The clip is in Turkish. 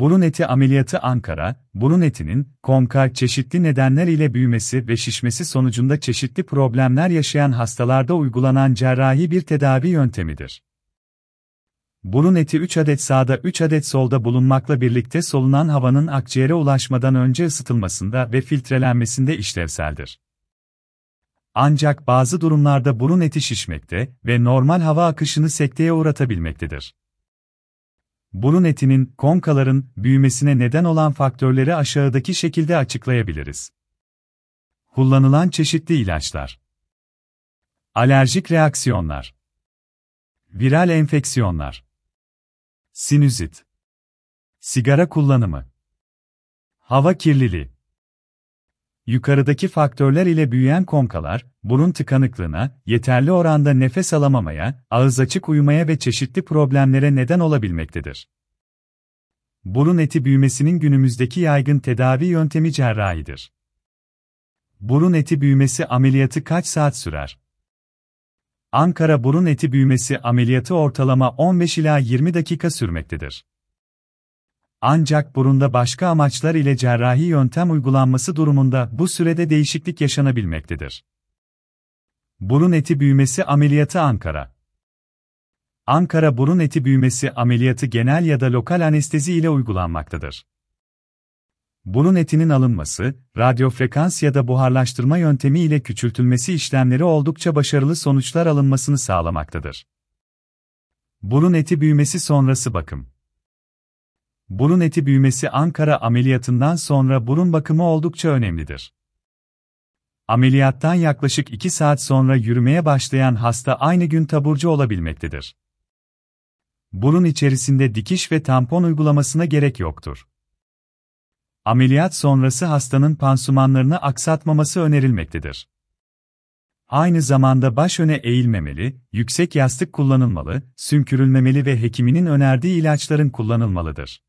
Burun eti ameliyatı Ankara, burun etinin, konka çeşitli nedenler ile büyümesi ve şişmesi sonucunda çeşitli problemler yaşayan hastalarda uygulanan cerrahi bir tedavi yöntemidir. Burun eti 3 adet sağda 3 adet solda bulunmakla birlikte solunan havanın akciğere ulaşmadan önce ısıtılmasında ve filtrelenmesinde işlevseldir. Ancak bazı durumlarda burun eti şişmekte ve normal hava akışını sekteye uğratabilmektedir. Burun etinin, konkaların, büyümesine neden olan faktörleri aşağıdaki şekilde açıklayabiliriz. Kullanılan çeşitli ilaçlar. Alerjik reaksiyonlar. Viral enfeksiyonlar. Sinüzit. Sigara kullanımı. Hava kirliliği. Yukarıdaki faktörler ile büyüyen konkalar, burun tıkanıklığına, yeterli oranda nefes alamamaya, ağız açık uyumaya ve çeşitli problemlere neden olabilmektedir. Burun eti büyümesinin günümüzdeki yaygın tedavi yöntemi cerrahidir. Burun eti büyümesi ameliyatı kaç saat sürer? Ankara burun eti büyümesi ameliyatı ortalama 15 ila 20 dakika sürmektedir. Ancak burunda başka amaçlar ile cerrahi yöntem uygulanması durumunda bu sürede değişiklik yaşanabilmektedir. Burun eti büyümesi ameliyatı Ankara Ankara burun eti büyümesi ameliyatı genel ya da lokal anestezi ile uygulanmaktadır. Burun etinin alınması, radyofrekans ya da buharlaştırma yöntemi ile küçültülmesi işlemleri oldukça başarılı sonuçlar alınmasını sağlamaktadır. Burun eti büyümesi sonrası bakım Burun eti büyümesi Ankara ameliyatından sonra burun bakımı oldukça önemlidir. Ameliyattan yaklaşık 2 saat sonra yürümeye başlayan hasta aynı gün taburcu olabilmektedir. Burun içerisinde dikiş ve tampon uygulamasına gerek yoktur. Ameliyat sonrası hastanın pansumanlarını aksatmaması önerilmektedir. Aynı zamanda baş öne eğilmemeli, yüksek yastık kullanılmalı, sümkürülmemeli ve hekiminin önerdiği ilaçların kullanılmalıdır.